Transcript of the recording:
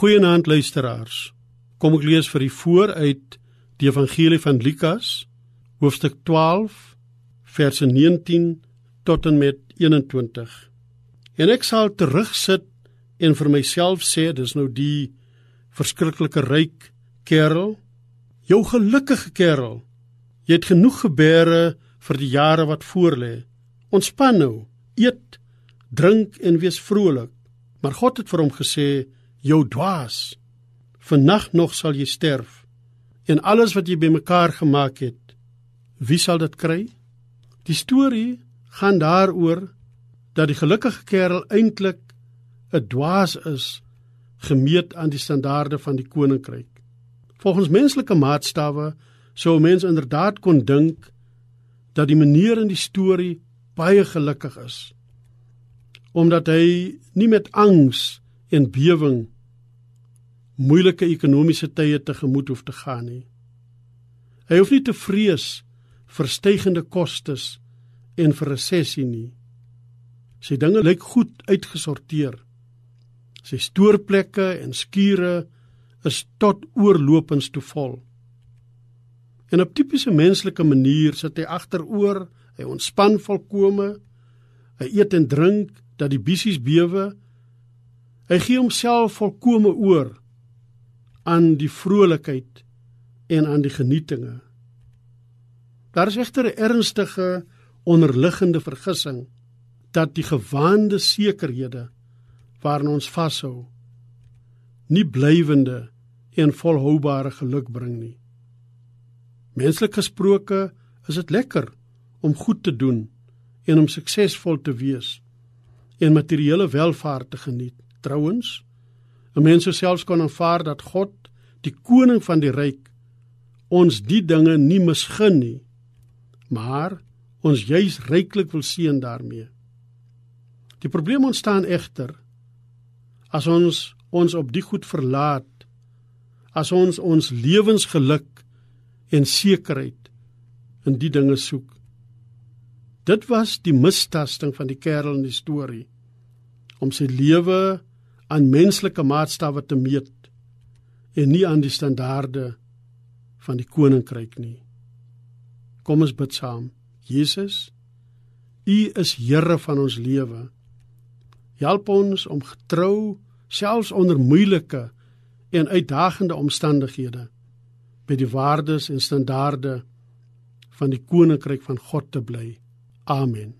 Goeienaand luisteraars. Kom ek lees vir u voor uit die Evangelie van Lukas, hoofstuk 12, verse 19 tot en met 21. En ek sal terugsit en vir myself sê, dis nou die verskriklike ryk kerel, jou gelukkige kerel. Jy het genoeg gebeure vir die jare wat voorlê. Ontspan nou, eet, drink en wees vrolik. Maar God het vir hom gesê: "Jou dwaas, vannag nog sal jy sterf en alles wat jy bymekaar gemaak het, wie sal dit kry?" Die storie gaan daaroor dat die gelukkige kerel eintlik 'n dwaas is gemeet aan die standaarde van die koninkryk. Volgens menslike maatstawwe sou 'n mens inderdaad kon dink dat die meneer in die storie baie gelukkig is omdat hy nie met angs en bewering moeilike ekonomiese tye tegemoet hoef te gaan nie. Hy hoef nie te vrees vir stygende kostes en vir resessie nie. Sy dinge lyk goed uitgesorteer. Sy stoorplekke en skure is tot oorlopends te vol. En op tipiese menslike manier sit hy agteroor Hy ontspan volkome. Hy eet en drink dat die bissies bewe. Hy gee homself volkome oor aan die vrolikheid en aan die genietinge. Daar is egter 'n ernstige onderliggende vergissing dat die gewaande sekerhede waarna ons vashou nie blywende en volhoubare geluk bring nie. Menslik gesproke is dit lekker om goed te doen en om suksesvol te wees en materiële welvaart te geniet. Trouwens, 'n mens sou selfs kon aanvaar dat God, die koning van die ryk, ons die dinge nie misgun nie, maar ons juis ryklik wil seën daarmee. Die probleem ontstaan egter as ons ons op die goed verlaat, as ons ons lewensgeluk en sekerheid in die dinge soek Dit was die mistasting van die kerel in die storie om sy lewe aan menslike maatstawwe te meet en nie aan die standaarde van die koninkryk nie. Kom ons bid saam. Jesus, U is Here van ons lewe. Help ons om getrou selfs onder moeilike en uitdagende omstandighede by die waardes en standaarde van die koninkryk van God te bly. Amen.